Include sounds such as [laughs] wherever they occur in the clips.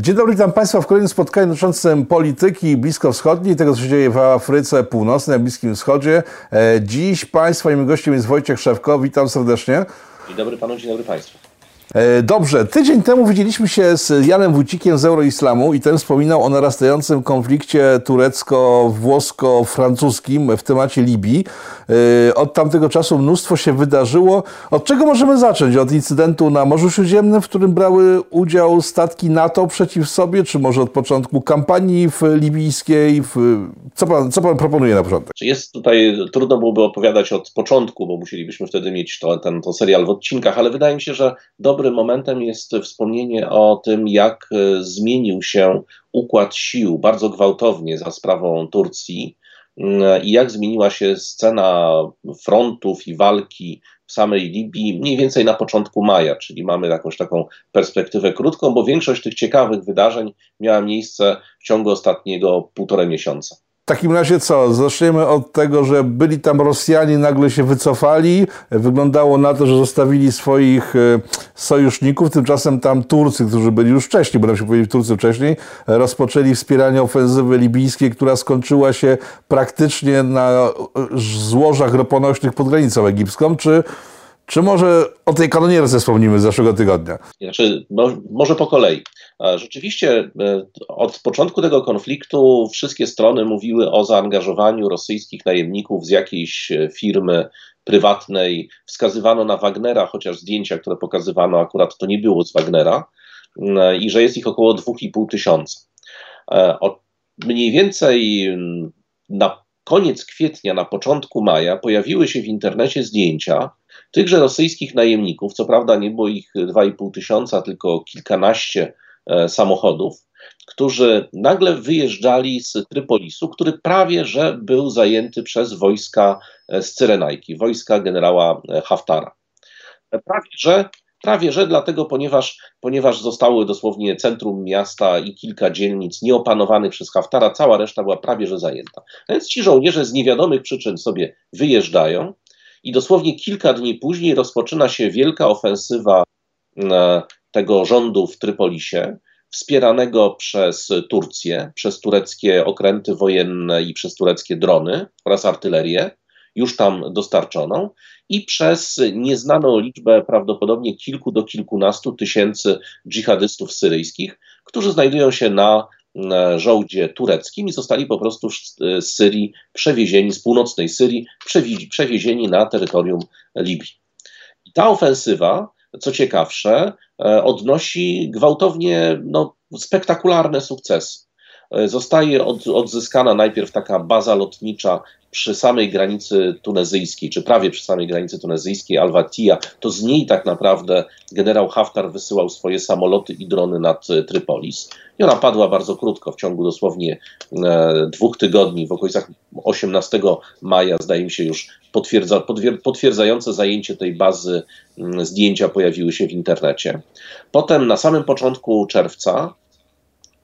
Dzień dobry, witam Państwa w kolejnym spotkaniu dotyczącym polityki bliskowschodniej, tego co się dzieje w Afryce Północnej, Bliskim Wschodzie. E, dziś Państwa moim gościem jest Wojciech Szewko, witam serdecznie. Dzień dobry Panu, dzień dobry Państwu. E, dobrze, tydzień temu widzieliśmy się z Janem Wójcikiem z Euroislamu i ten wspominał o narastającym konflikcie turecko-włosko-francuskim w temacie Libii. E, od tamtego czasu mnóstwo się wydarzyło. Od czego możemy zacząć? Od incydentu na Morzu Śródziemnym, w którym brały udział statki NATO przeciw sobie, czy może od początku kampanii w libijskiej? Co, pan, co pan proponuje na początek? Jest tutaj, trudno byłoby opowiadać od początku, bo musielibyśmy wtedy mieć to, ten to serial w odcinkach, ale wydaje mi się, że dobry dobrym momentem jest wspomnienie o tym, jak e, zmienił się układ sił bardzo gwałtownie za sprawą Turcji mm, i jak zmieniła się scena frontów i walki w samej Libii mniej więcej na początku maja, czyli mamy jakąś taką perspektywę krótką, bo większość tych ciekawych wydarzeń miała miejsce w ciągu ostatniego półtorej miesiąca. W takim razie co? Zaczniemy od tego, że byli tam Rosjanie, nagle się wycofali. Wyglądało na to, że zostawili swoich e, sojuszników. Tymczasem tam Turcy, którzy byli już wcześniej, bo nam się powiedzieli Turcy wcześniej, rozpoczęli wspieranie ofensywy libijskiej, która skończyła się praktycznie na e, złożach roponośnych pod granicą egipską. Czy czy może o tej kanonierce wspomnimy z zeszłego tygodnia? Znaczy, no, może po kolei. Rzeczywiście e, od początku tego konfliktu wszystkie strony mówiły o zaangażowaniu rosyjskich najemników z jakiejś e, firmy prywatnej. Wskazywano na Wagnera, chociaż zdjęcia, które pokazywano, akurat to nie było z Wagnera, e, i że jest ich około 2,5 tysiąca. Mniej więcej na koniec kwietnia, na początku maja pojawiły się w internecie zdjęcia tychże rosyjskich najemników. Co prawda nie było ich 2,5 tysiąca, tylko kilkanaście e, samochodów, którzy nagle wyjeżdżali z Trypolisu, który prawie że był zajęty przez wojska e, z Cyrenajki, wojska generała e, Haftara. Prawie że Prawie że dlatego, ponieważ, ponieważ zostały dosłownie centrum miasta i kilka dzielnic nieopanowanych przez Haftara, cała reszta była prawie że zajęta. Więc ci żołnierze z niewiadomych przyczyn sobie wyjeżdżają i dosłownie kilka dni później rozpoczyna się wielka ofensywa e, tego rządu w Trypolisie, wspieranego przez Turcję, przez tureckie okręty wojenne i przez tureckie drony oraz artylerię już tam dostarczoną i przez nieznaną liczbę, prawdopodobnie kilku do kilkunastu tysięcy dżihadystów syryjskich, którzy znajdują się na żołdzie tureckim i zostali po prostu z Syrii przewiezieni, z północnej Syrii, przewiezieni na terytorium Libii. I ta ofensywa, co ciekawsze, e, odnosi gwałtownie no, spektakularne sukcesy. E, zostaje od, odzyskana najpierw taka baza lotnicza przy samej granicy tunezyjskiej, czy prawie przy samej granicy tunezyjskiej, Al-Watia, to z niej tak naprawdę generał Haftar wysyłał swoje samoloty i drony nad e, Trypolis. I ona padła bardzo krótko, w ciągu dosłownie e, dwóch tygodni, w okolicach 18 maja, zdaje mi się już potwierdza, potwierdzające zajęcie tej bazy m, zdjęcia pojawiły się w internecie. Potem na samym początku czerwca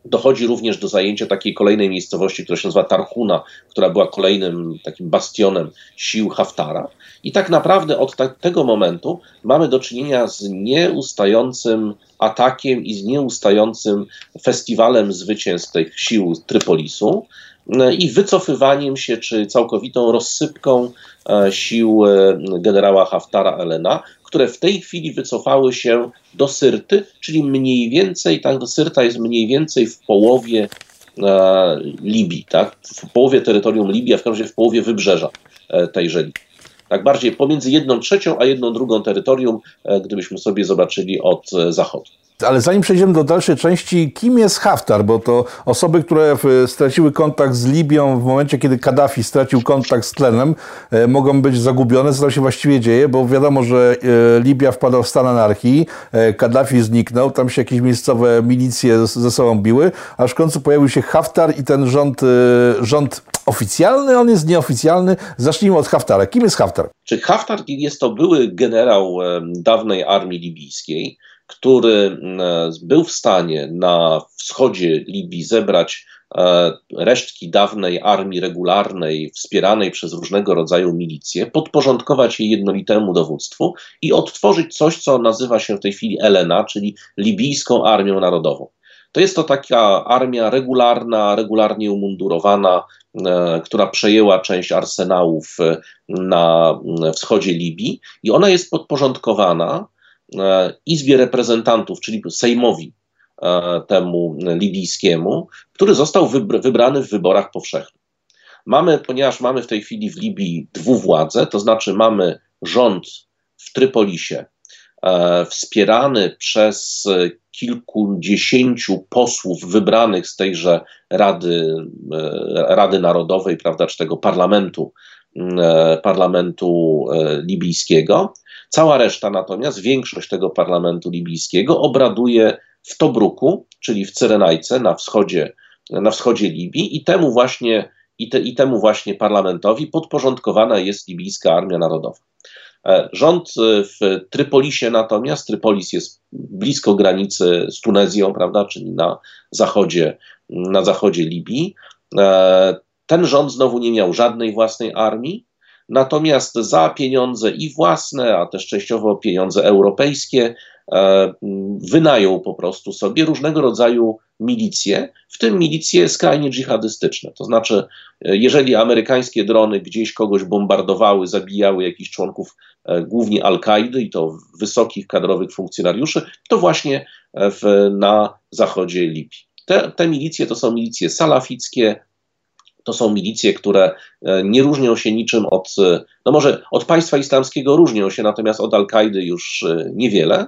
Dochodzi również do zajęcia takiej kolejnej miejscowości, która się nazywa Tarhuna, która była kolejnym takim bastionem sił Haftara. I tak naprawdę od ta tego momentu mamy do czynienia z nieustającym atakiem i z nieustającym festiwalem zwycięstw tych sił Trypolisu e, i wycofywaniem się, czy całkowitą rozsypką e, sił e, generała Haftara Elena, które w tej chwili wycofały się do Syrty, czyli mniej więcej, tak, Syrta jest mniej więcej w połowie e, Libii, tak, w połowie terytorium Libii, a w każdym razie w połowie wybrzeża e, tejże Libii. Tak bardziej pomiędzy jedną trzecią a jedną drugą terytorium, e, gdybyśmy sobie zobaczyli od e, zachodu. Ale zanim przejdziemy do dalszej części, kim jest Haftar? Bo to osoby, które straciły kontakt z Libią w momencie, kiedy Kaddafi stracił kontakt z tlenem, e, mogą być zagubione, co tam się właściwie dzieje, bo wiadomo, że e, Libia wpadła w stan anarchii, e, Kaddafi zniknął, tam się jakieś miejscowe milicje ze sobą biły, aż w końcu pojawił się Haftar i ten rząd, rząd oficjalny, on jest nieoficjalny. Zacznijmy od Haftara. Kim jest Haftar? Czy Haftar jest to były generał dawnej armii libijskiej, który e, był w stanie na wschodzie Libii zebrać e, resztki dawnej armii regularnej, wspieranej przez różnego rodzaju milicje, podporządkować jej jednolitemu dowództwu i odtworzyć coś, co nazywa się w tej chwili Elena, czyli libijską armią narodową. to jest to taka armia regularna, regularnie umundurowana, e, która przejęła część arsenałów na wschodzie Libii i ona jest podporządkowana Izbie Reprezentantów, czyli Sejmowi temu libijskiemu, który został wybrany w wyborach powszechnych. Mamy, ponieważ mamy w tej chwili w Libii dwuwładzę, to znaczy mamy rząd w Trypolisie, e, wspierany przez kilkudziesięciu posłów wybranych z tejże Rady, e, Rady Narodowej, prawda, czy tego parlamentu, e, parlamentu e, libijskiego. Cała reszta natomiast, większość tego parlamentu libijskiego obraduje w Tobruku, czyli w Cyrenajce na wschodzie, na wschodzie Libii i temu właśnie i, te, i temu właśnie parlamentowi podporządkowana jest libijska Armia Narodowa. E, rząd e, w Trypolisie natomiast, Trypolis jest blisko granicy z Tunezją, prawda, czyli na zachodzie, na zachodzie Libii. E, ten rząd znowu nie miał żadnej własnej armii, natomiast za pieniądze i własne, a też częściowo pieniądze europejskie, wynajął po prostu sobie różnego rodzaju milicje, w tym milicje skrajnie dżihadystyczne. To znaczy, e, jeżeli amerykańskie drony gdzieś kogoś bombardowały, zabijały jakichś członków e, głównie Al-Kaidy i to wysokich kadrowych funkcjonariuszy, to właśnie e, w, na zachodzie Libii. Te, te milicje to są milicje salafickie, to są milicje, które nie różnią się niczym od, no może od państwa islamskiego różnią się, natomiast od Al-Kaidy już niewiele.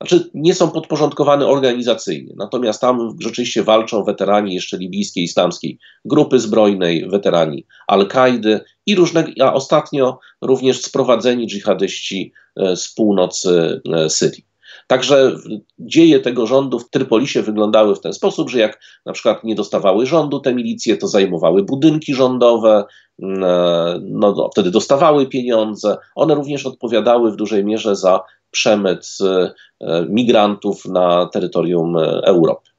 Znaczy nie są podporządkowane organizacyjnie, natomiast tam rzeczywiście walczą weterani jeszcze libijskiej, islamskiej grupy zbrojnej, weterani Al-Kaidy i różne, a ostatnio również sprowadzeni dżihadyści e, z północy e, Syrii. Także dzieje tego rządu w Trypolisie wyglądały w ten sposób, że jak na przykład nie dostawały rządu te milicje, to zajmowały budynki rządowe, mm, e, no, wtedy dostawały pieniądze. One również odpowiadały w dużej mierze za przemyt e, migrantów na terytorium e, Europy.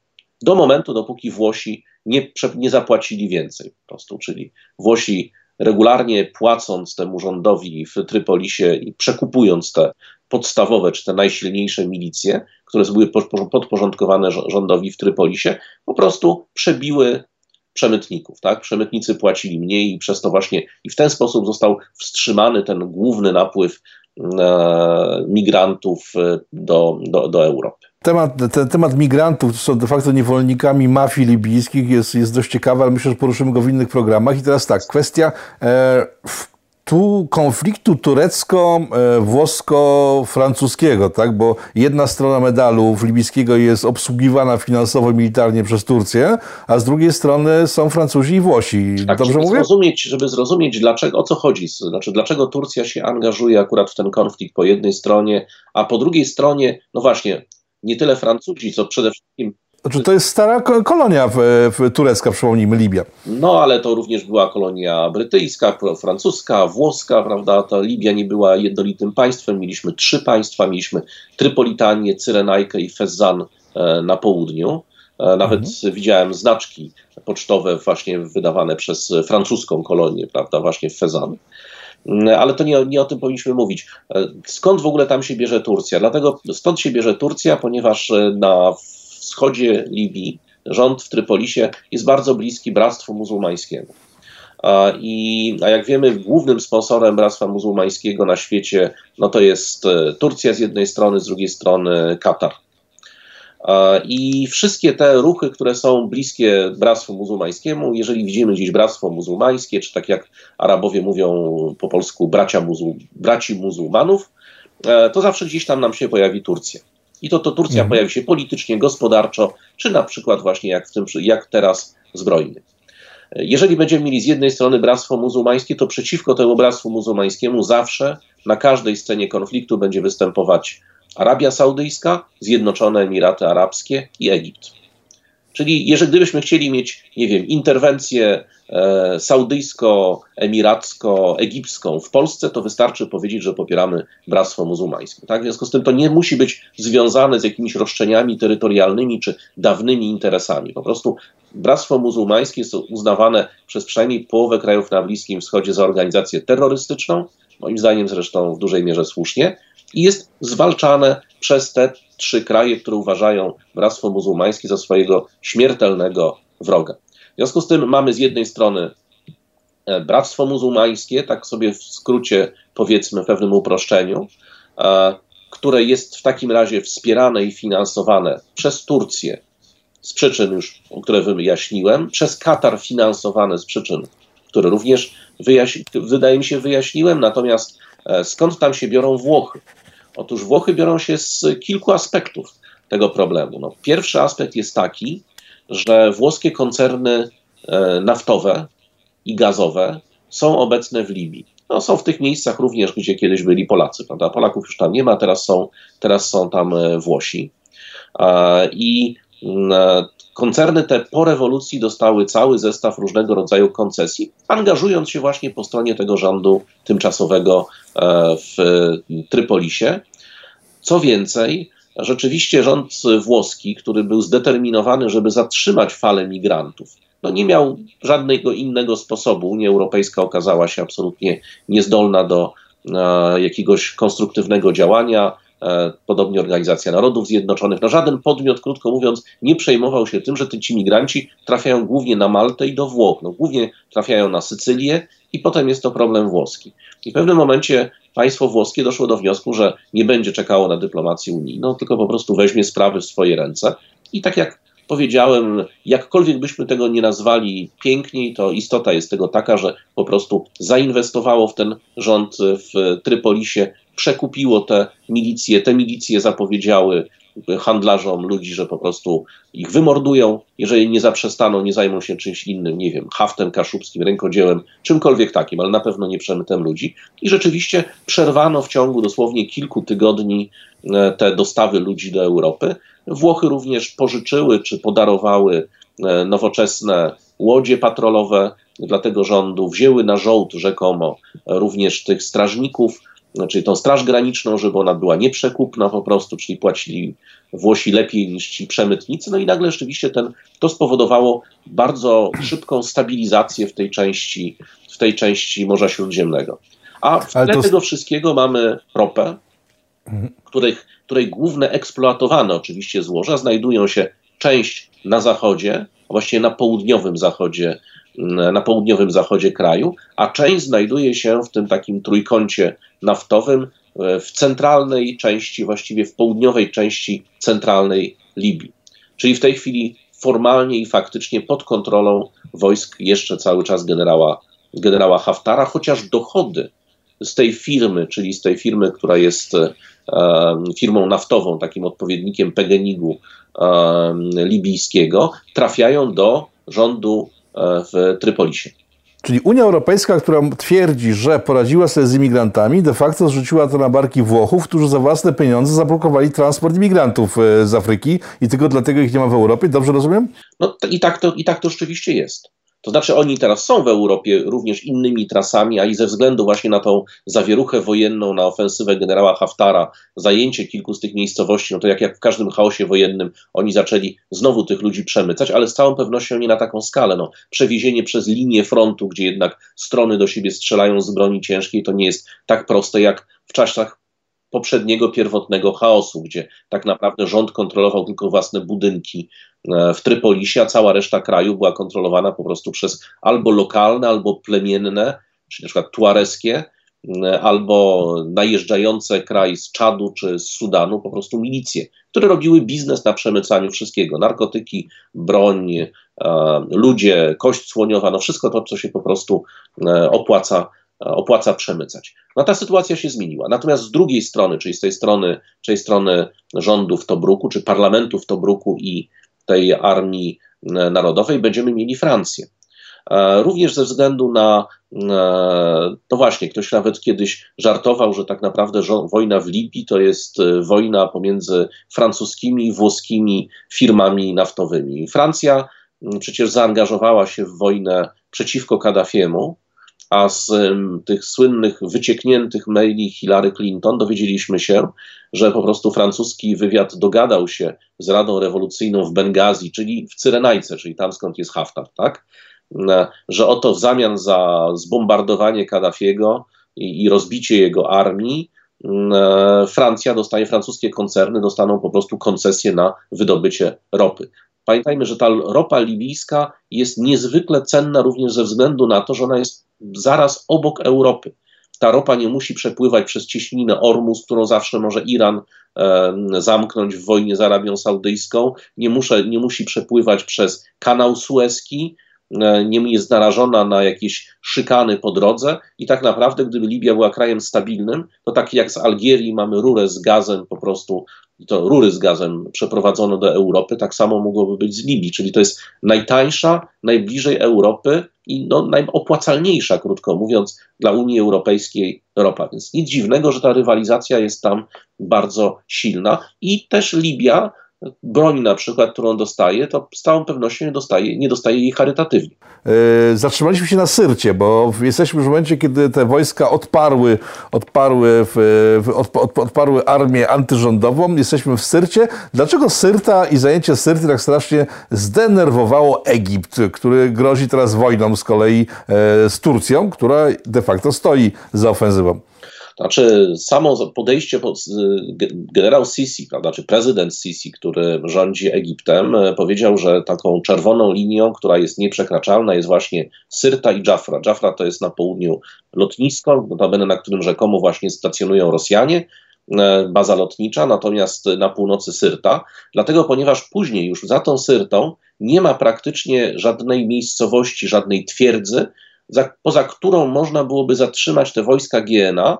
Do momentu, dopóki Włosi nie, nie zapłacili więcej po prostu, czyli Włosi regularnie płacąc temu rządowi w Trypolisie i przekupując te podstawowe czy te najsilniejsze milicje, które były podporządkowane rządowi w Trypolisie, po prostu przebiły przemytników. Tak? Przemytnicy płacili mniej i przez to właśnie i w ten sposób został wstrzymany ten główny napływ E, migrantów e, do, do, do Europy. Temat, ten temat migrantów, są de facto niewolnikami mafii libijskich, jest, jest dość ciekawy, ale myślę, że poruszymy go w innych programach. I teraz tak, kwestia e, tu konfliktu turecko-włosko-francuskiego, tak? bo jedna strona medalu libijskiego jest obsługiwana finansowo, militarnie przez Turcję, a z drugiej strony są Francuzi i Włosi. Tak, Dobrze żeby mówię? Zrozumieć, żeby zrozumieć, dlaczego, o co chodzi, znaczy dlaczego Turcja się angażuje akurat w ten konflikt po jednej stronie, a po drugiej stronie, no właśnie, nie tyle Francuzi, co przede wszystkim znaczy, to jest stara kolonia w, w, turecka, przypomnijmy, Libia. No, ale to również była kolonia brytyjska, francuska, włoska, prawda? Ta Libia nie była jednolitym państwem. Mieliśmy trzy państwa, mieliśmy Trypolitanię, Cyrenajkę i Fezzan e, na południu. E, nawet mhm. widziałem znaczki pocztowe właśnie wydawane przez francuską kolonię, prawda, właśnie w Fezan. Mm, ale to nie, nie o tym powinniśmy mówić. E, skąd w ogóle tam się bierze Turcja? Dlatego stąd się bierze Turcja, ponieważ na wschodzie Libii, rząd w Trypolisie jest bardzo bliski Bractwu Muzułmańskiemu. I, a jak wiemy, głównym sponsorem Bractwa Muzułmańskiego na świecie no to jest e, Turcja z jednej strony, z drugiej strony Katar. I wszystkie te ruchy, które są bliskie Bractwu Muzułmańskiemu, jeżeli widzimy gdzieś Bractwo Muzułmańskie, czy tak jak Arabowie mówią po polsku bracia muzuł, braci muzułmanów, e, to zawsze gdzieś tam nam się pojawi Turcja. I to, to Turcja mhm. pojawi się politycznie, gospodarczo, czy na przykład właśnie jak, w tym, jak teraz zbrojnie. Jeżeli będziemy mieli z jednej strony Bractwo Muzułmańskie, to przeciwko temu Bractwu Muzułmańskiemu zawsze na każdej scenie konfliktu będzie występować Arabia Saudyjska, Zjednoczone Emiraty Arabskie i Egipt. Czyli jeżeli gdybyśmy chcieli mieć, nie wiem, interwencję e, saudyjsko-emiracko-egipską w Polsce, to wystarczy powiedzieć, że popieramy Bractwo Muzułmańskie. Tak? W związku z tym to nie musi być związane z jakimiś roszczeniami terytorialnymi czy dawnymi interesami. Po prostu Bractwo Muzułmańskie jest uznawane przez przynajmniej połowę krajów na Bliskim Wschodzie za organizację terrorystyczną, moim zdaniem zresztą w dużej mierze słusznie, i jest zwalczane przez te trzy kraje, które uważają Bractwo Muzułmańskie za swojego śmiertelnego wroga. W związku z tym mamy z jednej strony e, Bractwo Muzułmańskie, tak sobie w skrócie powiedzmy, w pewnym uproszczeniu, e, które jest w takim razie wspierane i finansowane przez Turcję z przyczyn już, które wyjaśniłem, przez Katar finansowane z przyczyn, które również wydaje mi się wyjaśniłem, natomiast e, skąd tam się biorą Włochy? Otóż Włochy biorą się z kilku aspektów tego problemu. No, pierwszy aspekt jest taki, że włoskie koncerny e, naftowe i gazowe są obecne w Libii. No, są w tych miejscach również, gdzie kiedyś byli Polacy, prawda? Polaków już tam nie ma, teraz są, teraz są tam e, Włosi. I koncerny te po rewolucji dostały cały zestaw różnego rodzaju koncesji, angażując się właśnie po stronie tego rządu tymczasowego e, w Trypolisie. Co więcej, rzeczywiście rząd włoski, który był zdeterminowany, żeby zatrzymać falę migrantów, no nie miał żadnego innego sposobu. Unia Europejska okazała się absolutnie niezdolna do e, jakiegoś konstruktywnego działania. E, podobnie Organizacja Narodów Zjednoczonych. No żaden podmiot, krótko mówiąc, nie przejmował się tym, że ci migranci trafiają głównie na Maltę i do Włoch. No, głównie trafiają na Sycylię i potem jest to problem włoski. I w pewnym momencie państwo włoskie doszło do wniosku, że nie będzie czekało na dyplomację unijną, tylko po prostu weźmie sprawy w swoje ręce. I tak jak powiedziałem, jakkolwiek byśmy tego nie nazwali piękniej, to istota jest tego taka, że po prostu zainwestowało w ten rząd w Trypolisie, przekupiło te milicje, te milicje zapowiedziały handlarzom ludzi, że po prostu ich wymordują, jeżeli nie zaprzestaną, nie zajmą się czymś innym, nie wiem, haftem kaszubskim, rękodziełem, czymkolwiek takim, ale na pewno nie przemytem ludzi. I rzeczywiście przerwano w ciągu dosłownie kilku tygodni e, te dostawy ludzi do Europy. Włochy również pożyczyły czy podarowały e, nowoczesne łodzie patrolowe dla tego rządu, wzięły na żołd rzekomo również tych strażników, czyli tą Straż Graniczną, żeby ona była nieprzekupna po prostu, czyli płacili Włosi lepiej niż ci przemytnicy. No i nagle rzeczywiście ten, to spowodowało bardzo szybką stabilizację w tej części, w tej części Morza Śródziemnego. A w tle to... tego wszystkiego mamy ropę, mhm. których, której główne eksploatowane oczywiście złoża znajdują się część na zachodzie, a właściwie na południowym zachodzie na południowym zachodzie kraju, a część znajduje się w tym takim trójkącie naftowym e, w centralnej części, właściwie w południowej części centralnej Libii. Czyli w tej chwili formalnie i faktycznie pod kontrolą wojsk jeszcze cały czas generała, generała Haftara, chociaż dochody z tej firmy, czyli z tej firmy, która jest e, firmą naftową, takim odpowiednikiem Pegenigu e, libijskiego, trafiają do rządu E, w Trypolisie. Czyli Unia Europejska, która twierdzi, że poradziła sobie z imigrantami, de facto zrzuciła to na barki Włochów, którzy za własne pieniądze zablokowali transport imigrantów e, z Afryki i tylko dlatego ich nie ma w Europie. Dobrze rozumiem? No i tak to, i tak to rzeczywiście jest. To znaczy oni teraz są w Europie również innymi trasami, a i ze względu właśnie na tą zawieruchę wojenną, na ofensywę generała Haftara, zajęcie kilku z tych miejscowości, no to jak, jak w każdym chaosie wojennym oni zaczęli znowu tych ludzi przemycać, ale z całą pewnością nie na taką skalę. No, przewiezienie przez linię frontu, gdzie jednak strony do siebie strzelają z broni ciężkiej, to nie jest tak proste jak w czasach poprzedniego pierwotnego chaosu, gdzie tak naprawdę rząd kontrolował tylko własne budynki w Trypolisie, a cała reszta kraju była kontrolowana po prostu przez albo lokalne, albo plemienne, czyli na przykład tuareskie, e, albo najeżdżające kraj z Czadu czy z Sudanu, po prostu milicje, które robiły biznes na przemycaniu wszystkiego. Narkotyki, broń, e, ludzie, kość słoniowa, no wszystko to, co się po prostu opłaca opłaca przemycać. No ta sytuacja się zmieniła. Natomiast z drugiej strony, czyli z tej strony, czyli strony rządu w Tobruku, czy parlamentu w Tobruku i tej armii e, narodowej, będziemy mieli Francję. E, również ze względu na, e, to właśnie, ktoś nawet kiedyś żartował, że tak naprawdę wojna w Libii to jest wojna pomiędzy francuskimi i włoskimi firmami naftowymi. Francja przecież zaangażowała się w wojnę przeciwko Kaddafiemu, a z tych słynnych, wyciekniętych maili Hillary Clinton dowiedzieliśmy się, że po prostu francuski wywiad dogadał się z Radą Rewolucyjną w Bengazji, czyli w Cyrenajce, czyli tam skąd jest Haftar, tak? że oto w zamian za zbombardowanie Kaddafiego i, i rozbicie jego armii Francja dostaje, francuskie koncerny dostaną po prostu koncesję na wydobycie ropy. Pamiętajmy, że ta ropa libijska jest niezwykle cenna również ze względu na to, że ona jest zaraz obok Europy. Ta ropa nie musi przepływać przez cieśninę Ormus, którą zawsze może Iran e, zamknąć w wojnie z Arabią Saudyjską, nie, muszę, nie musi przepływać przez kanał Suezki, e, nie jest narażona na jakieś szykany po drodze i tak naprawdę, gdyby Libia była krajem stabilnym, to tak jak z Algierii mamy rurę z gazem po prostu to rury z gazem przeprowadzono do Europy, tak samo mogłoby być z Libii, czyli to jest najtańsza, najbliżej Europy i no, najopłacalniejsza, krótko mówiąc, dla Unii Europejskiej ropa. Więc nic dziwnego, że ta rywalizacja jest tam bardzo silna i też Libia broń na przykład, którą dostaje, to z całą pewnością nie dostaje, nie dostaje jej charytatywnie. Yy, zatrzymaliśmy się na Syrcie, bo jesteśmy w momencie, kiedy te wojska odparły, odparły, w, od, odparły armię antyrządową. Jesteśmy w Syrcie. Dlaczego Syrta i zajęcie Syrty tak strasznie zdenerwowało Egipt, który grozi teraz wojną z kolei e, z Turcją, która de facto stoi za ofensywą? Znaczy, samo podejście generał Sisi, prawda, czy prezydent Sisi, który rządzi Egiptem, e, powiedział, że taką czerwoną linią, która jest nieprzekraczalna, jest właśnie Syrta i Jafra. Jafra to jest na południu lotnisko, notabene na którym rzekomo właśnie stacjonują Rosjanie, e, baza lotnicza, natomiast na północy Syrta. Dlatego, ponieważ później już za tą Syrtą nie ma praktycznie żadnej miejscowości, żadnej twierdzy, za, poza którą można byłoby zatrzymać te wojska GNA,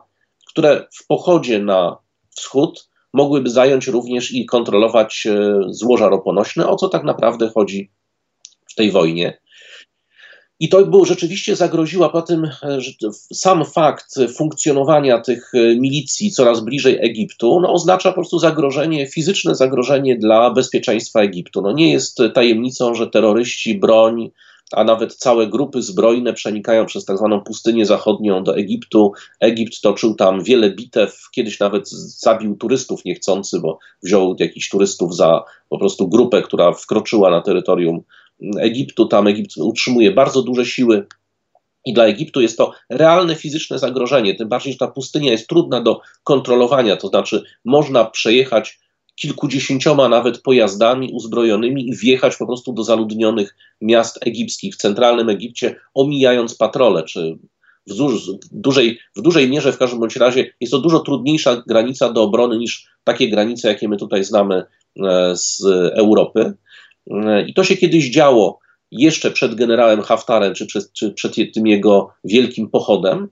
które w pochodzie na wschód mogłyby zająć również i kontrolować e, złoża roponośne, o co tak naprawdę chodzi w tej wojnie. I to był rzeczywiście zagroziła po tym, e, że sam fakt funkcjonowania tych e, milicji coraz bliżej Egiptu no, oznacza po prostu zagrożenie, fizyczne zagrożenie dla bezpieczeństwa Egiptu. No, nie jest tajemnicą, że terroryści, broń, a nawet całe grupy zbrojne przenikają przez tak zwaną pustynię zachodnią do Egiptu. Egipt toczył tam wiele bitew, kiedyś nawet zabił turystów niechcący, bo wziął jakichś turystów za po prostu grupę, która wkroczyła na terytorium Egiptu. Tam Egipt utrzymuje bardzo duże siły i dla Egiptu jest to realne fizyczne zagrożenie, tym bardziej, że ta pustynia jest trudna do kontrolowania, to znaczy można przejechać kilkudziesięcioma nawet pojazdami uzbrojonymi i wjechać po prostu do zaludnionych miast egipskich w centralnym Egipcie, omijając patrole, czy w, dużej, w dużej mierze w każdym bądź razie jest to dużo trudniejsza granica do obrony niż takie granice, jakie my tutaj znamy e, z Europy. E, I to się kiedyś działo jeszcze przed generałem Haftarem, czy przed, czy przed tym jego wielkim pochodem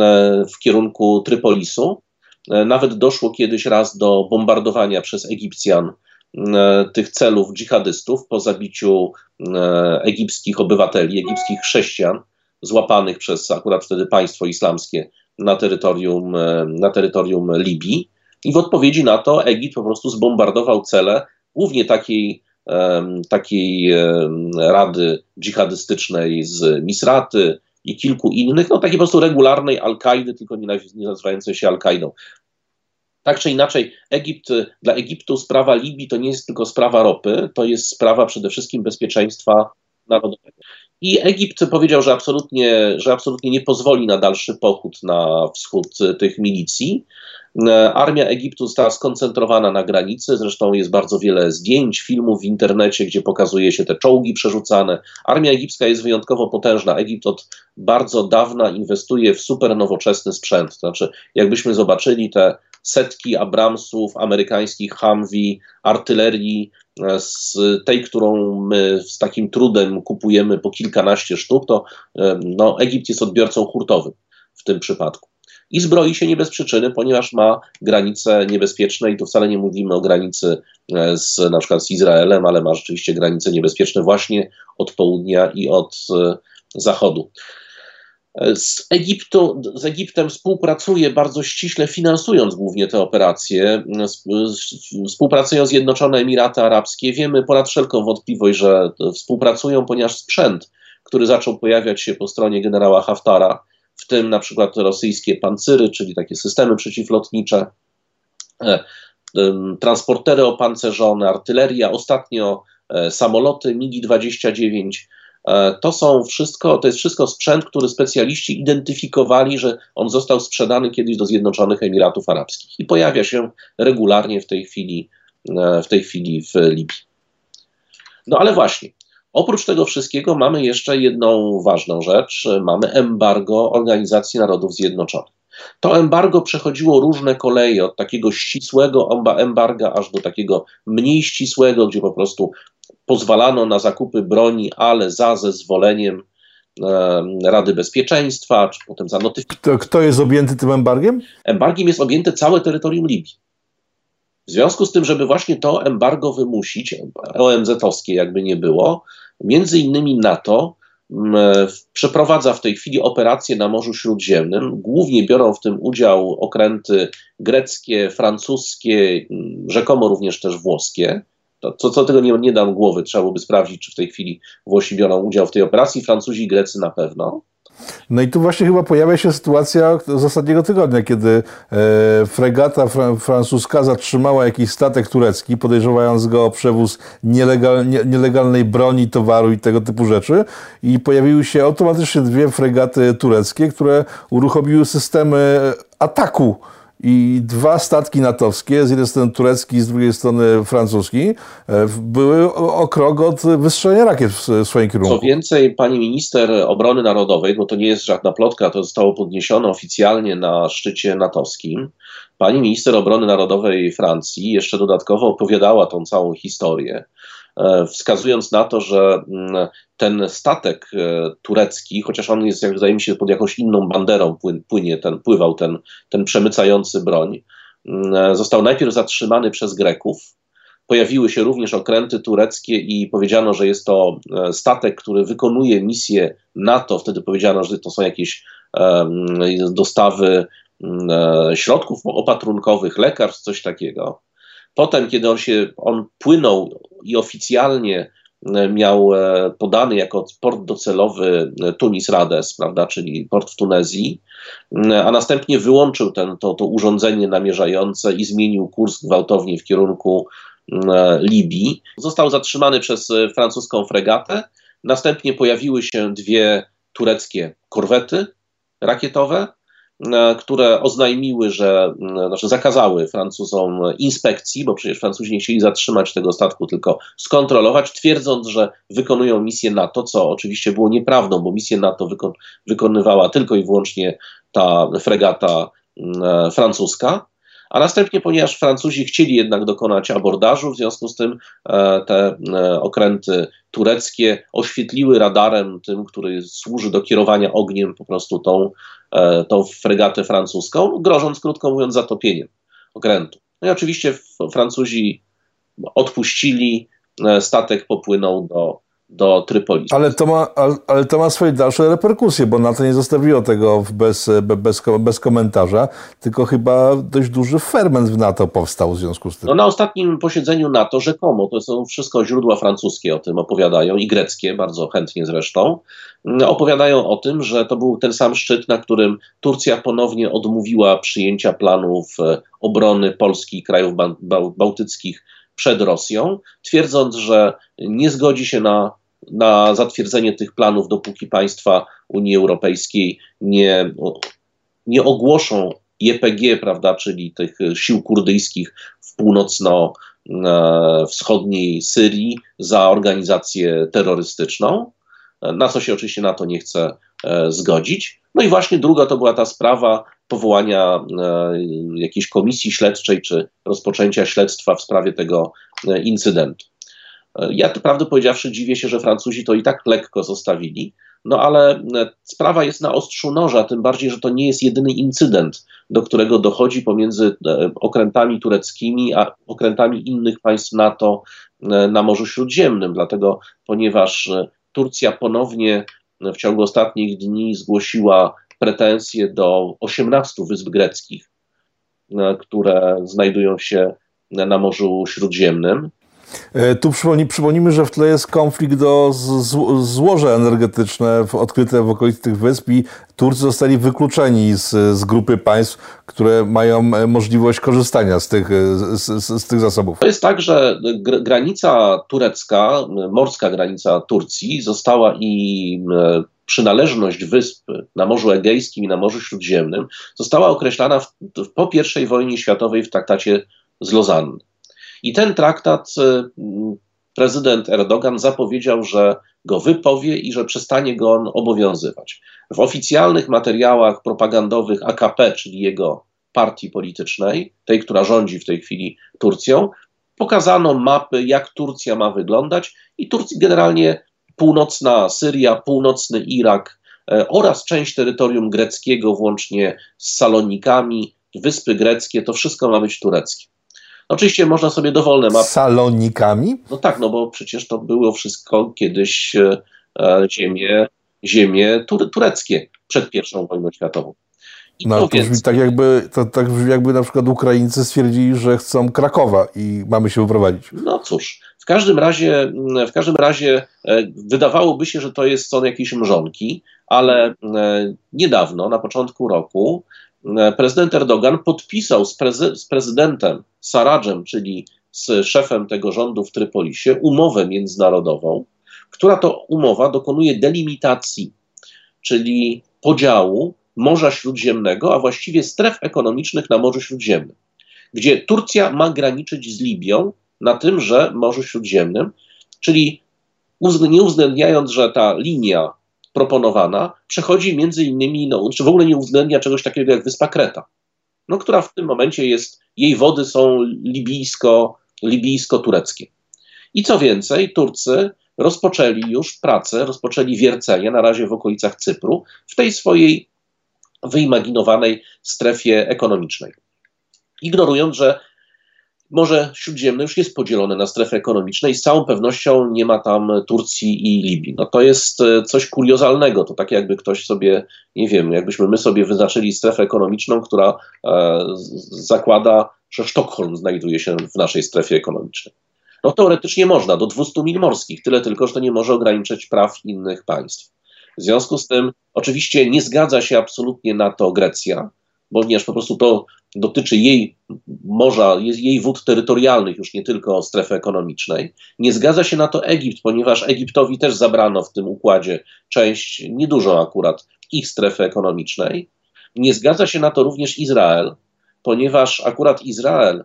e, w kierunku Trypolisu. E, nawet doszło kiedyś raz do bombardowania przez Egipcjan e, tych celów dżihadystów po zabiciu e, egipskich obywateli, egipskich chrześcijan, złapanych przez akurat wtedy państwo islamskie na terytorium, na terytorium Libii. I w odpowiedzi na to Egipt po prostu zbombardował cele głównie takiej, takiej rady dżihadystycznej z Misraty, i kilku innych, no takiej po prostu regularnej Al-Kaidy, tylko nie, nie nazywającej się Al-Kaidą. Tak czy inaczej, Egipt, dla Egiptu sprawa Libii to nie jest tylko sprawa ropy, to jest sprawa przede wszystkim bezpieczeństwa narodowego. I Egipt powiedział, że absolutnie, że absolutnie nie pozwoli na dalszy pochód na wschód tych milicji. E, armia Egiptu została skoncentrowana na granicy, zresztą jest bardzo wiele zdjęć, filmów w internecie, gdzie pokazuje się te czołgi przerzucane. Armia egipska jest wyjątkowo potężna. Egipt od bardzo dawna inwestuje w super nowoczesny sprzęt. Znaczy, jakbyśmy zobaczyli te setki Abramsów, amerykańskich Humvee, artylerii, e, z tej, którą my z takim trudem kupujemy po kilkanaście sztuk, to e, no, Egipt jest odbiorcą hurtowym w tym przypadku. I zbroi się nie bez przyczyny, ponieważ ma granice niebezpieczne i tu wcale nie mówimy o granicy e, z, na przykład z Izraelem, ale ma rzeczywiście granice niebezpieczne właśnie od południa i od zachodu. Z, Egiptu, z Egiptem współpracuje bardzo ściśle, finansując głównie te operacje. Współpracują Zjednoczone Emiraty Arabskie. Wiemy ponad wszelką wątpliwość, że współpracują, ponieważ sprzęt, który zaczął pojawiać się po stronie generała Haftara, w tym na przykład rosyjskie pancyry, czyli takie systemy przeciwlotnicze, e, transportery opancerzone, artyleria, ostatnio e, samoloty MiG-29, to są wszystko, to jest wszystko sprzęt, który specjaliści identyfikowali, że on został sprzedany kiedyś do Zjednoczonych Emiratów Arabskich i pojawia się regularnie w tej chwili, w tej chwili w Libii. No ale właśnie, Oprócz tego wszystkiego mamy jeszcze jedną ważną rzecz. Mamy embargo Organizacji Narodów Zjednoczonych. To embargo przechodziło różne koleje, od takiego ścisłego embarga aż do takiego mniej ścisłego, gdzie po prostu pozwalano na zakupy broni, ale za zezwoleniem Rady Bezpieczeństwa, czy potem za notyfikacją. Kto jest objęty tym embargiem? Embargiem jest objęte całe terytorium Libii. W związku z tym, żeby właśnie to embargo wymusić, OMZ-owskie jakby nie było, między innymi NATO przeprowadza w tej chwili operacje na Morzu Śródziemnym. Głównie biorą w tym udział okręty greckie, francuskie, rzekomo również też włoskie. To, co, co tego nie, nie dam głowy, trzeba byłoby sprawdzić, czy w tej chwili Włosi biorą udział w tej operacji, Francuzi i Grecy na pewno. No i tu właśnie chyba pojawia się sytuacja z ostatniego tygodnia, kiedy e, fregata fran francuska zatrzymała jakiś statek turecki, podejrzewając go o przewóz nielegal, nie, nielegalnej broni, towaru i tego typu rzeczy. I pojawiły się automatycznie dwie fregaty tureckie, które uruchomiły systemy ataku i dwa statki natowskie, z jednej strony turecki, z drugiej strony francuski, e, były o krok od wystrzelenia rakiet w swoim kierunku. Co więcej, pani minister obrony narodowej, bo to nie jest żadna plotka, to zostało podniesione oficjalnie na szczycie natowskim, pani minister obrony narodowej Francji jeszcze dodatkowo opowiadała tą całą historię. E, wskazując na to, że mm, ten statek e, turecki, chociaż on jest, jak wydaje mi się, pod jakąś inną banderą płynie ten, pływał ten, ten przemycający broń, mm, e, został najpierw zatrzymany przez Greków. Pojawiły się również okręty tureckie i powiedziano, że jest to statek, który wykonuje misję NATO. Wtedy powiedziano, że to są jakieś dostawy mm, środków opatrunkowych, lekarstw, coś takiego. Potem, kiedy on się, on płynął i oficjalnie e, miał e, podany jako port docelowy e, Tunis Rades, prawda, czyli port w Tunezji, a następnie wyłączył ten, to, to urządzenie namierzające i zmienił kurs gwałtownie w kierunku Libii. Został zatrzymany przez francuską fregatę. Następnie pojawiły się dwie tureckie korwety rakietowe, które oznajmiły, że, znaczy zakazały Francuzom inspekcji, bo przecież Francuzi nie chcieli zatrzymać tego statku, tylko skontrolować, twierdząc, że wykonują misję NATO, co oczywiście było nieprawdą, bo misję NATO wykon wykonywała tylko i wyłącznie ta fregata e, francuska. A następnie, ponieważ Francuzi chcieli jednak dokonać abordażu, w związku z tym e, te okręty tureckie oświetliły radarem tym, który służy do kierowania ogniem po prostu tą, e, tą fregatę francuską, grożąc krótko mówiąc zatopieniem okrętu. No i oczywiście Francuzi odpuścili, e, statek popłynął do, do Trypolisu. Ale to, ma, ale, ale, to ma swoje dalsze reperkusje, bo NATO nie zostawiło tego bez, bez, bez komentarza, tylko chyba dość duży ferment w NATO powstał w związku z tym. No, na ostatnim posiedzeniu NATO rzekomo, to są wszystko źródła francuskie o tym opowiadają i greckie, bardzo chętnie zresztą, opowiadają o tym, że to był ten sam szczyt, na którym Turcja ponownie odmówiła przyjęcia planów e, obrony Polski i krajów bałtyckich przed Rosją, twierdząc, że nie zgodzi się na na zatwierdzenie tych planów, dopóki państwa Unii Europejskiej nie, nie ogłoszą JPG, prawda, czyli tych sił kurdyjskich w północno-wschodniej Syrii za organizację terrorystyczną, na co się oczywiście NATO nie chce e, zgodzić. No i właśnie druga to była ta sprawa powołania e, jakiejś komisji śledczej czy rozpoczęcia śledztwa w sprawie tego e, incydentu. Ja to prawdę powiedziawszy dziwię się, że Francuzi to i tak lekko zostawili, no ale e, sprawa jest na ostrzu noża, tym bardziej, że to nie jest jedyny incydent, do którego dochodzi pomiędzy e, okrętami tureckimi a okrętami innych państw NATO e, na Morzu Śródziemnym, dlatego ponieważ Turcja ponownie w ciągu ostatnich dni zgłosiła pretensje do 18 wysp greckich, które znajdują się na Morzu Śródziemnym. E, tu przypomnij, przypomnijmy, że w tle jest konflikt o złoże energetyczne odkryte w okolicy tych wysp i Turcy zostali wykluczeni z, z grupy państw, które mają e, możliwość korzystania z tych, e, z, z, tych zasobów. To jest tak, że granica turecka, morska granica Turcji została i przynależność wysp na Morzu Egejskim i na Morzu Śródziemnym została określana w, w, po I wojnie światowej w traktacie z Lozanny. I ten traktat e, prezydent Erdogan zapowiedział, że go wypowie i że przestanie go on obowiązywać. W oficjalnych materiałach propagandowych AKP, czyli jego partii politycznej, tej, która rządzi w tej chwili Turcją, pokazano mapy, jak Turcja ma wyglądać i Turcji generalnie północna Syria, północny Irak e, oraz część terytorium greckiego, włącznie z Salonikami, wyspy greckie, to wszystko ma być tureckie. Oczywiście można sobie dowolne mapy. Salonikami? No tak, no bo przecież to było wszystko kiedyś e, e ziemie, ziemie tur tureckie przed I wojną światową. I no, to, brzmi tak jakby, to, tak brzmi jakby na przykład Ukraińcy stwierdzili, że chcą Krakowa i mamy się wyprowadzić. No cóż, w każdym razie, w każdym razie e, wydawałoby się, że to jest są jakieś mrzonki, ale e, niedawno, na początku roku, prezydent Erdogan podpisał z, prezy z prezydentem Saradżem, czyli z szefem tego rządu w Trypolisie, umowę międzynarodową, która to umowa dokonuje delimitacji, czyli podziału Morza Śródziemnego, a właściwie stref ekonomicznych na Morzu Śródziemnym, gdzie Turcja ma graniczyć z Libią na tymże Morzu Śródziemnym, czyli nie uwzględniając, że ta linia proponowana przechodzi między innymi, no, czy w ogóle nie uwzględnia czegoś takiego jak wyspa Kreta, no, która w tym momencie jest, jej wody są libijsko, libijsko-tureckie. I co więcej, Turcy rozpoczęli już pracę, rozpoczęli wiercenie, na razie w okolicach Cypru, w tej swojej wyimaginowanej strefie ekonomicznej. Ignorując, że Morze Śródziemne już jest podzielone na strefy ekonomiczne i z całą pewnością nie ma tam Turcji i Libii. No to jest e, coś kuriozalnego. To tak jakby ktoś sobie, nie wiem, jakbyśmy my sobie wyznaczyli strefę ekonomiczną, która e, zakłada, że Sztokholm znajduje się w naszej strefie ekonomicznej. No teoretycznie można, do 200 mil morskich, tyle tylko, że to nie może ograniczyć praw innych państw. W związku z tym, oczywiście nie zgadza się absolutnie na to Grecja, ponieważ po prostu to dotyczy jej morza, jej wód terytorialnych, już nie tylko strefy ekonomicznej. Nie zgadza się na to Egipt, ponieważ Egiptowi też zabrano w tym układzie część, niedużo akurat, ich strefy ekonomicznej. Nie zgadza się na to również Izrael, ponieważ akurat Izrael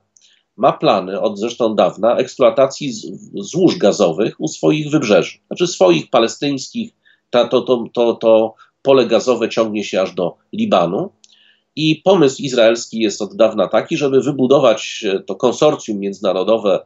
ma plany od zresztą dawna eksploatacji złóż gazowych u swoich wybrzeży, znaczy swoich palestyńskich. To, to, to, to, to pole gazowe ciągnie się aż do Libanu i pomysł izraelski jest od dawna taki, żeby wybudować e, to konsorcjum międzynarodowe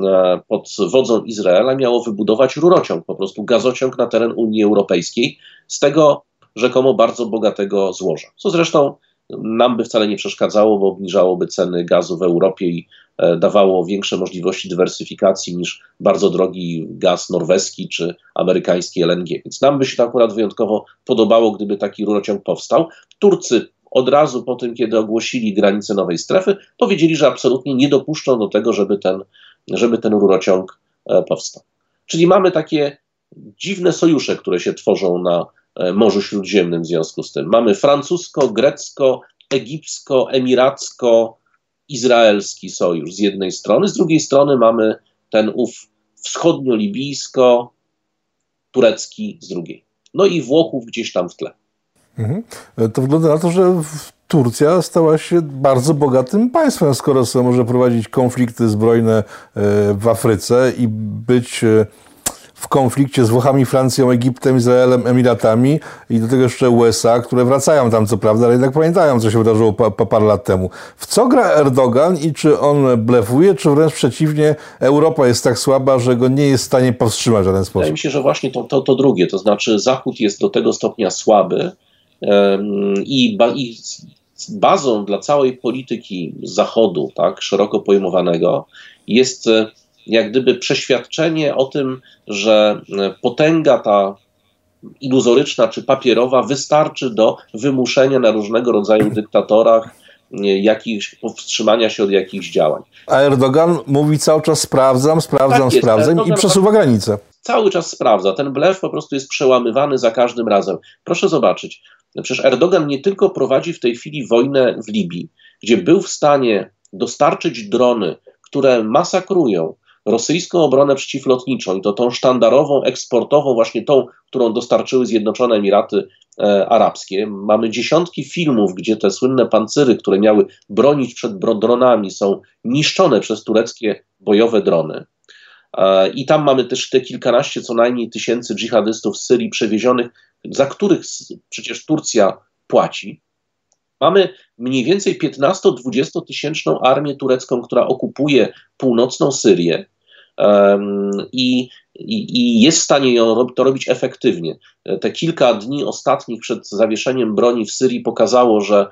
e, pod wodzą Izraela, miało wybudować rurociąg, po prostu gazociąg na teren Unii Europejskiej z tego rzekomo bardzo bogatego złoża. Co zresztą nam by wcale nie przeszkadzało, bo obniżałoby ceny gazu w Europie i e, dawało większe możliwości dywersyfikacji niż bardzo drogi gaz norweski czy amerykański LNG. Więc nam by się to akurat wyjątkowo podobało, gdyby taki rurociąg powstał. Turcy od razu po tym, kiedy ogłosili granice nowej strefy, powiedzieli, że absolutnie nie dopuszczą do tego, żeby ten, żeby ten rurociąg e, powstał. Czyli mamy takie dziwne sojusze, które się tworzą na e, Morzu Śródziemnym w związku z tym. Mamy francusko, grecko, egipsko, emiracko, izraelski sojusz z jednej strony, z drugiej strony mamy ten ów wschodnio-libijsko, turecki z drugiej. No i Włochów gdzieś tam w tle. Mhm. To wygląda na to, że Turcja stała się bardzo bogatym państwem, skoro sobie może prowadzić konflikty zbrojne e, w Afryce i być e, w konflikcie z Włochami, Francją, Egiptem, Izraelem, Emiratami i do tego jeszcze USA, które wracają tam co prawda, ale jednak pamiętają, co się wydarzyło pa parę lat temu. W co gra Erdogan i czy on blefuje, czy wręcz przeciwnie, Europa jest tak słaba, że go nie jest w stanie powstrzymać w żaden sposób? Wydaje mi się, że właśnie to, to, to drugie, to znaczy Zachód jest do tego stopnia słaby, i, i bazą dla całej polityki Zachodu, tak, szeroko pojmowanego, jest e, jak gdyby przeświadczenie o tym, że e, potęga ta iluzoryczna czy papierowa wystarczy do wymuszenia na różnego rodzaju dyktatorach jakichś powstrzymania się od jakichś działań. A Erdogan mówi cały czas sprawdzam, sprawdzam, tak sprawdzam Erdogan i przesuwa granicę. Cały czas sprawdza. Ten blef po prostu jest przełamywany za każdym razem. Proszę zobaczyć, przecież Erdogan nie tylko prowadzi w tej chwili wojnę w Libii, gdzie był w stanie dostarczyć drony, które masakrują rosyjską obronę przeciwlotniczą i to tą sztandarową, eksportową, właśnie tą, którą dostarczyły Zjednoczone Emiraty e, Arabskie. Mamy dziesiątki filmów, gdzie te słynne pancery, które miały bronić przed dronami, są niszczone przez tureckie bojowe drony. E, I tam mamy też te kilkanaście co najmniej tysięcy dżihadystów z Syrii przewiezionych, za których przecież Turcja płaci. Mamy mniej więcej 15-20 tysięczną armię turecką, która okupuje północną Syrię i, i, i jest w stanie ją, to robić efektywnie. Te kilka dni ostatnich przed zawieszeniem broni w Syrii pokazało, że e,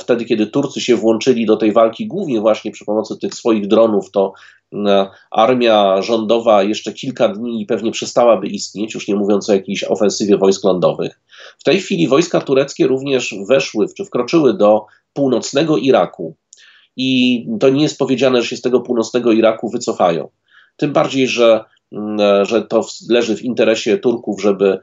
wtedy, kiedy Turcy się włączyli do tej walki, głównie właśnie przy pomocy tych swoich dronów, to e, armia rządowa jeszcze kilka dni pewnie przestałaby istnieć, już nie mówiąc o jakiejś ofensywie wojsk lądowych. W tej chwili wojska tureckie również weszły, czy wkroczyły do północnego Iraku. I to nie jest powiedziane, że się z tego północnego Iraku wycofają. Tym bardziej, że, mm, e, że to leży w interesie Turków, żeby e,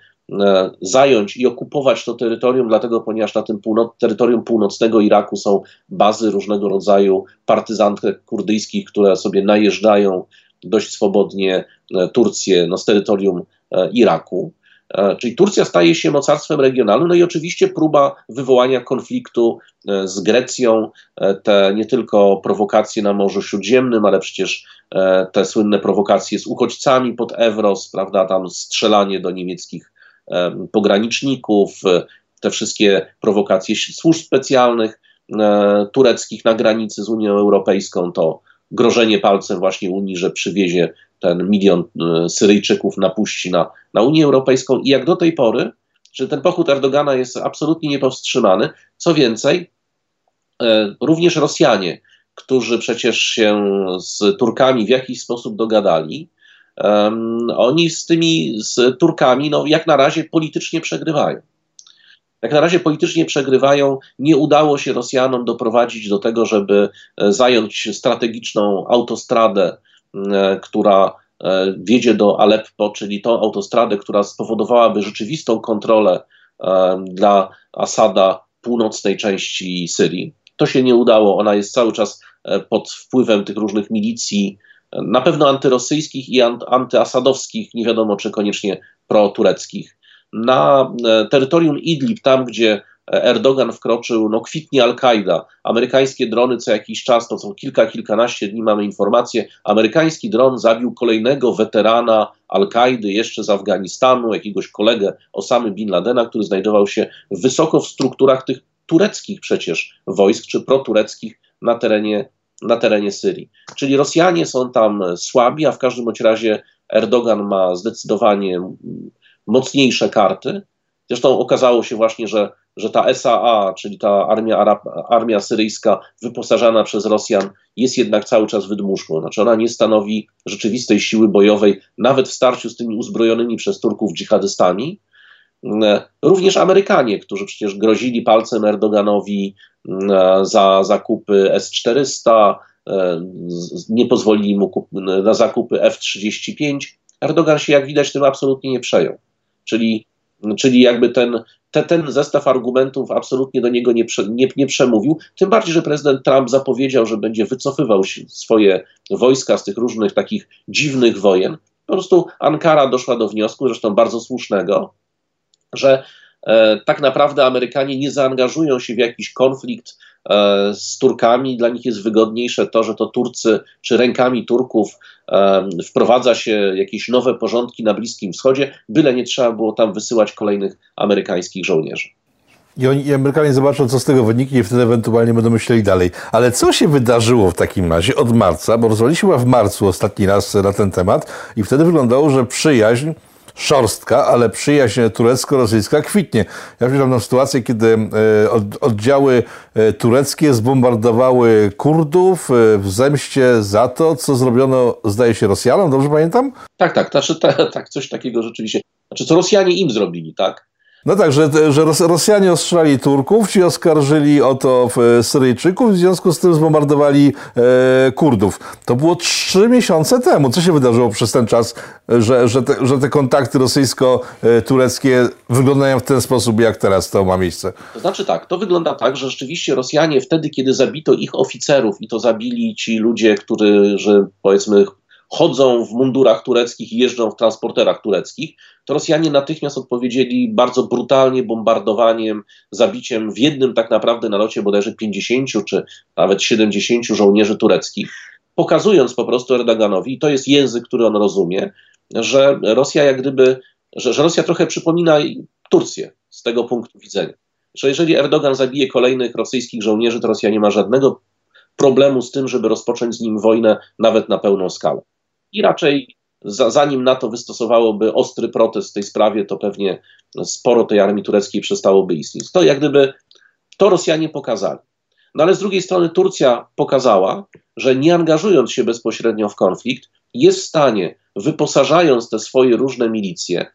zająć i okupować to terytorium, dlatego ponieważ na tym północ, terytorium północnego Iraku są bazy różnego rodzaju partyzantek kurdyjskich, które sobie najeżdżają dość swobodnie e, Turcję no, z terytorium Iraku. E, czyli Turcja staje się mocarstwem regionalnym, no i oczywiście próba wywołania konfliktu e, z Grecją, e, te nie tylko prowokacje na Morzu Śródziemnym, ale przecież te słynne prowokacje z uchodźcami pod Ewros, prawda, tam strzelanie do niemieckich pograniczników, te wszystkie prowokacje służb specjalnych tureckich na granicy z Unią Europejską, to grożenie palcem właśnie Unii, że przywiezie ten milion e, Syryjczyków napuści na, na Unię Europejską i jak do tej pory, że ten pochód Erdogana jest absolutnie niepowstrzymany. Co więcej, e, również Rosjanie, którzy przecież się z Turkami w jakiś sposób dogadali, um, oni z tymi z Turkami no, jak na razie politycznie przegrywają. Jak na razie politycznie przegrywają. Nie udało się Rosjanom doprowadzić do tego, żeby e, zająć strategiczną autostradę E, która e, wiedzie do Aleppo, czyli tą autostradę, która spowodowałaby rzeczywistą kontrolę dla Asada północnej części Syrii. To się nie udało. Ona jest cały czas pod wpływem tych różnych milicji, na pewno antyrosyjskich i antyasadowskich, nie wiadomo czy koniecznie pro-tureckich. Na terytorium Idlib, tam gdzie Erdogan wkroczył, no kwitnie Al-Kaida. Amerykańskie drony co jakiś czas, to co kilka, kilkanaście dni mamy informacje, amerykański dron zabił kolejnego weterana Al-Kaidy jeszcze z Afganistanu, jakiegoś kolegę Osamy Bin Ladena, który znajdował się wysoko w strukturach tych tureckich przecież wojsk, czy protureckich na terenie, na terenie Syrii. Czyli Rosjanie są tam słabi, a w każdym bądź razie Erdogan ma zdecydowanie mocniejsze karty. Zresztą okazało się właśnie, że że ta SAA, czyli ta armia, Arab, armia syryjska wyposażana przez Rosjan, jest jednak cały czas wydmuszką. Znaczy ona nie stanowi rzeczywistej siły bojowej, nawet w starciu z tymi uzbrojonymi przez Turków dżihadystami. Mm, również Amerykanie, którzy przecież grozili palcem Erdoganowi mm, za zakupy S-400, e, nie pozwolili mu na zakupy F-35. Erdogan się, jak widać, tym absolutnie nie przejął. Czyli, czyli jakby ten te, ten zestaw argumentów absolutnie do niego nie, nie, nie przemówił. Tym bardziej, że prezydent Trump zapowiedział, że będzie wycofywał swoje wojska z tych różnych takich dziwnych wojen. Po prostu Ankara doszła do wniosku, zresztą bardzo słusznego, że e, tak naprawdę Amerykanie nie zaangażują się w jakiś konflikt e, z Turkami. Dla nich jest wygodniejsze to, że to Turcy, czy rękami Turków e, wprowadza się jakieś nowe porządki na Bliskim Wschodzie, byle nie trzeba było tam wysyłać kolejnych amerykańskich żołnierzy. I, oni, I Amerykanie zobaczą, co z tego wyniknie i wtedy ewentualnie będą myśleli dalej. Ale co się wydarzyło w takim razie od marca? Bo rozmawialiśmy w marcu ostatni raz na ten temat i wtedy wyglądało, że przyjaźń szorstka, ale przyjaźń turecko-rosyjska kwitnie. Ja pamiętam sytuację, kiedy e, oddziały e, tureckie zbombardowały Kurdów e, w zemście za to, co zrobiono, zdaje się, Rosjanom, dobrze pamiętam? Tak, tak, znaczy, tak, tak coś takiego rzeczywiście. Znaczy, co Rosjanie im zrobili, tak? No tak, że, że Rosjanie ostrzelali Turków, ci oskarżyli o to Syryjczyków, w związku z tym zbombardowali e, Kurdów. To było trzy miesiące temu. Co się wydarzyło przez ten czas, że, że, te, że te kontakty rosyjsko-tureckie wyglądają w ten sposób, jak teraz to ma miejsce? To znaczy tak, to wygląda tak, że rzeczywiście Rosjanie wtedy, kiedy zabito ich oficerów i to zabili ci ludzie, którzy powiedzmy chodzą w mundurach tureckich i jeżdżą w transporterach tureckich, to Rosjanie natychmiast odpowiedzieli bardzo brutalnie bombardowaniem, zabiciem w jednym tak naprawdę nalocie bodajże 50 czy nawet 70 żołnierzy tureckich, pokazując po prostu Erdoganowi, i to jest język, który on rozumie, że Rosja jak gdyby, że, że Rosja trochę przypomina Turcję z tego punktu widzenia. Że jeżeli Erdogan zabije kolejnych rosyjskich żołnierzy, to Rosja nie ma żadnego problemu z tym, żeby rozpocząć z nim wojnę nawet na pełną skalę i raczej za, zanim NATO wystosowałoby ostry protest w tej sprawie, to pewnie sporo tej armii tureckiej przestałoby istnieć. To jak gdyby to Rosjanie pokazali. No ale z drugiej strony Turcja pokazała, że nie angażując się bezpośrednio w konflikt, jest w stanie, wyposażając te swoje różne milicje,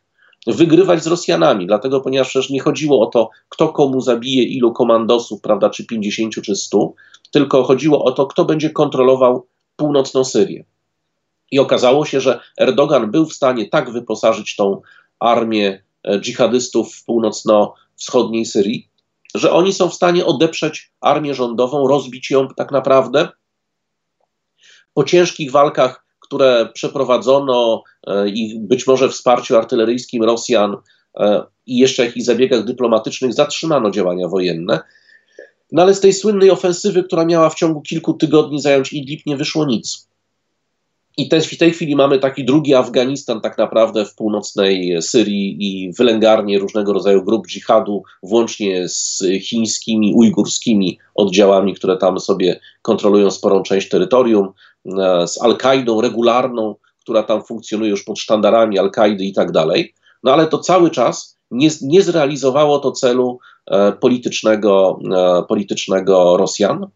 wygrywać z Rosjanami. Dlatego, ponieważ przecież nie chodziło o to, kto komu zabije, ilu komandosów, prawda, czy 50 czy 100, tylko chodziło o to, kto będzie kontrolował północną Syrię. I okazało się, że Erdogan był w stanie tak wyposażyć tą armię e, dżihadystów w północno-wschodniej Syrii, że oni są w stanie odeprzeć armię rządową, rozbić ją tak naprawdę. Po ciężkich walkach, które przeprowadzono e, i być może wsparciu artyleryjskim Rosjan e, i jeszcze jakichś zabiegach dyplomatycznych zatrzymano działania wojenne. No ale z tej słynnej ofensywy, która miała w ciągu kilku tygodni zająć Idlib, nie wyszło nic. I też w tej chwili mamy taki drugi Afganistan, tak naprawdę w północnej Syrii i wylęgarnie różnego rodzaju grup dżihadu, włącznie z chińskimi, ujgurskimi oddziałami, które tam sobie kontrolują sporą część terytorium, e, z Al-Kaidą regularną, która tam funkcjonuje już pod sztandarami Al-Kaidy i tak dalej. No ale to cały czas nie, nie zrealizowało to celu e, politycznego, e, politycznego Rosjan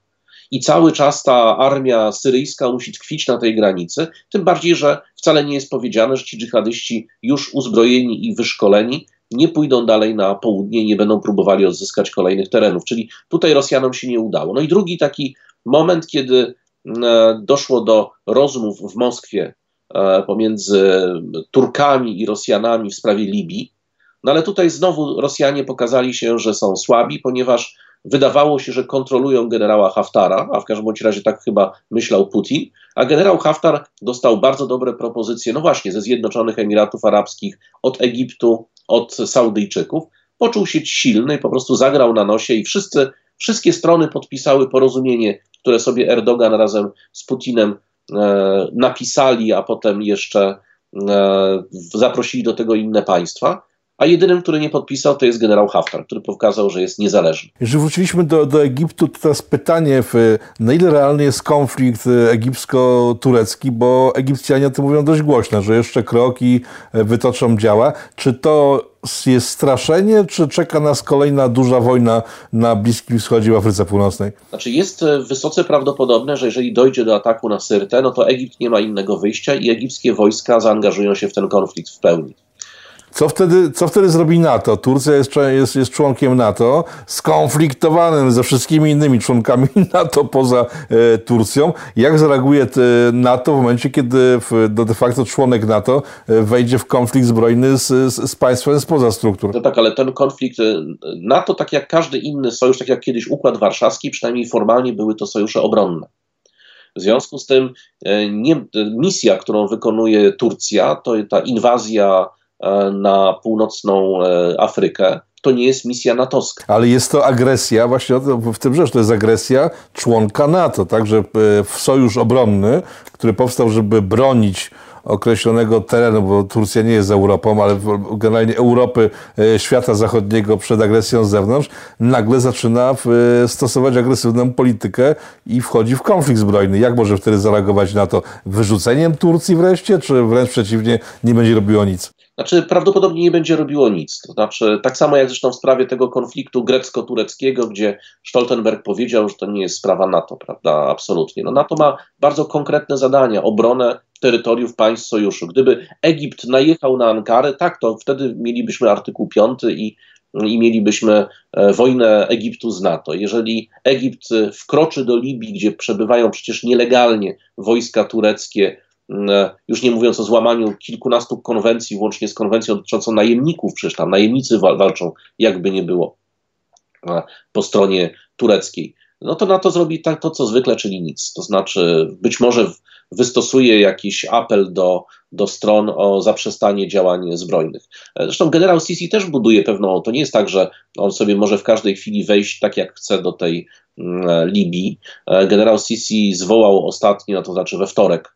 i cały czas ta armia syryjska musi tkwić na tej granicy, tym bardziej, że wcale nie jest powiedziane, że ci dżihadyści już uzbrojeni i wyszkoleni nie pójdą dalej na południe nie będą próbowali odzyskać kolejnych terenów. Czyli tutaj Rosjanom się nie udało. No i drugi taki moment, kiedy e, doszło do rozmów w Moskwie e, pomiędzy Turkami i Rosjanami w sprawie Libii. No ale tutaj znowu Rosjanie pokazali się, że są słabi, ponieważ wydawało się, że kontrolują generała Haftara, a w każdym bądź razie tak chyba myślał Putin, a generał Haftar dostał bardzo dobre propozycje, no właśnie, ze Zjednoczonych Emiratów Arabskich, od Egiptu, od Saudyjczyków. Poczuł się silny po prostu zagrał na nosie i wszyscy, wszystkie strony podpisały porozumienie, które sobie Erdogan razem z Putinem e, napisali, a potem jeszcze e, zaprosili do tego inne państwa a jedynym, który nie podpisał, to jest generał Haftar, który pokazał, że jest niezależny. Jeżeli wróciliśmy do, do Egiptu, to teraz pytanie, na ile realny jest konflikt e, egipsko-turecki, bo Egipcjanie o tym mówią dość głośno, że jeszcze kroki e, wytoczą działa. Czy to jest straszenie, czy czeka nas kolejna duża wojna na Bliskim Wschodzie w Afryce Północnej? Znaczy jest e, wysoce prawdopodobne, że jeżeli dojdzie do ataku na Syrtę, no to Egipt nie ma innego wyjścia i egipskie wojska zaangażują się w ten konflikt w pełni. Co wtedy, co wtedy zrobi NATO? Turcja jest, jest, jest członkiem NATO, skonfliktowanym ze wszystkimi innymi członkami [laughs] NATO poza e, Turcją. Jak zareaguje NATO w momencie, kiedy w, de facto członek NATO e, wejdzie w konflikt zbrojny z, z, z państwem spoza struktur? No tak, ale ten konflikt, e, NATO, tak jak każdy inny sojusz, tak jak kiedyś Układ Warszawski, przynajmniej formalnie były to sojusze obronne. W związku z tym e, nie, misja, którą wykonuje Turcja, to ta inwazja E, na północną e, Afrykę, to nie jest misja natowska. Ale jest to agresja, właśnie w tym rzecz, to jest agresja członka NATO, także w sojusz obronny, który powstał, żeby bronić określonego terenu, bo Turcja nie jest Europą, ale generalnie Europy, e, świata zachodniego przed agresją z zewnątrz, nagle zaczyna stosować agresywną politykę i wchodzi w konflikt zbrojny. Jak może wtedy zareagować na to? Wyrzuceniem Turcji wreszcie, czy wręcz przeciwnie, nie będzie robiło nic? Znaczy, prawdopodobnie nie będzie robiło nic. To znaczy, tak samo jak zresztą w sprawie tego konfliktu grecko-tureckiego, gdzie Stoltenberg powiedział, że to nie jest sprawa NATO, prawda? Absolutnie. No, NATO ma bardzo konkretne zadania, obronę terytoriów państw sojuszu. Gdyby Egipt najechał na Ankarę, tak, to wtedy mielibyśmy artykuł 5 i i mielibyśmy wojnę Egiptu z NATO. Jeżeli Egipt wkroczy do Libii, gdzie przebywają przecież nielegalnie wojska tureckie, już nie mówiąc o złamaniu kilkunastu konwencji, włącznie z konwencją dotyczącą najemników, przecież tam najemnicy walczą, jakby nie było po stronie tureckiej no to na to zrobi tak to, co zwykle, czyli nic. To znaczy, być może wystosuje jakiś apel do, do stron o zaprzestanie działań zbrojnych. Zresztą generał Sisi też buduje pewną, to nie jest tak, że on sobie może w każdej chwili wejść tak jak chce do tej mm, Libii. Generał Sisi zwołał ostatnio, to znaczy we wtorek, mm,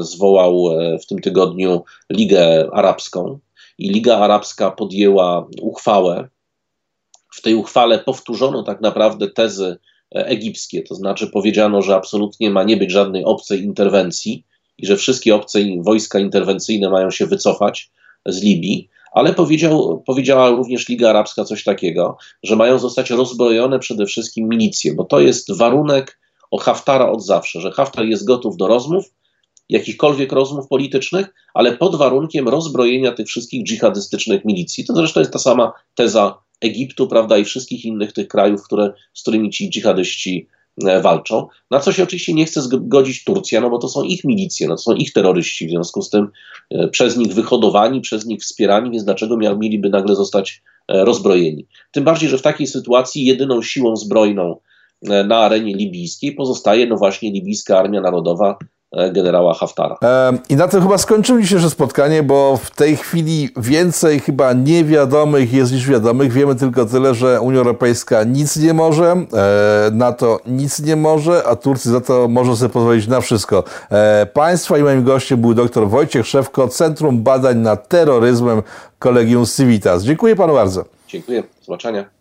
zwołał e, w tym tygodniu Ligę Arabską i Liga Arabska podjęła uchwałę, w tej uchwale powtórzono tak naprawdę tezy e, egipskie, to znaczy powiedziano, że absolutnie ma nie być żadnej obcej interwencji i że wszystkie obce wojska interwencyjne mają się wycofać z Libii, ale powiedział, powiedziała również Liga Arabska coś takiego, że mają zostać rozbrojone przede wszystkim milicje, bo to jest warunek o Haftara od zawsze, że Haftar jest gotów do rozmów, jakichkolwiek rozmów politycznych, ale pod warunkiem rozbrojenia tych wszystkich dżihadystycznych milicji. To zresztą jest ta sama teza Egiptu, prawda, i wszystkich innych tych krajów, które, z którymi ci dżihadyści e, walczą. Na co się oczywiście nie chce zgodzić Turcja, no bo to są ich milicje, no to są ich terroryści, w związku z tym e, przez nich wyhodowani, przez nich wspierani, więc dlaczego mieliby nagle zostać e, rozbrojeni? Tym bardziej, że w takiej sytuacji jedyną siłą zbrojną na arenie libijskiej pozostaje no właśnie libijska Armia Narodowa, generała Haftara. I na tym chyba skończymy dzisiejsze spotkanie, bo w tej chwili więcej chyba niewiadomych jest niż wiadomych. Wiemy tylko tyle, że Unia Europejska nic nie może, e, NATO nic nie może, a Turcja za to może sobie pozwolić na wszystko. E, państwa i moim gościem był dr Wojciech Szewko, Centrum Badań nad Terroryzmem Kolegium Civitas. Dziękuję panu bardzo. Dziękuję. Zobaczenia.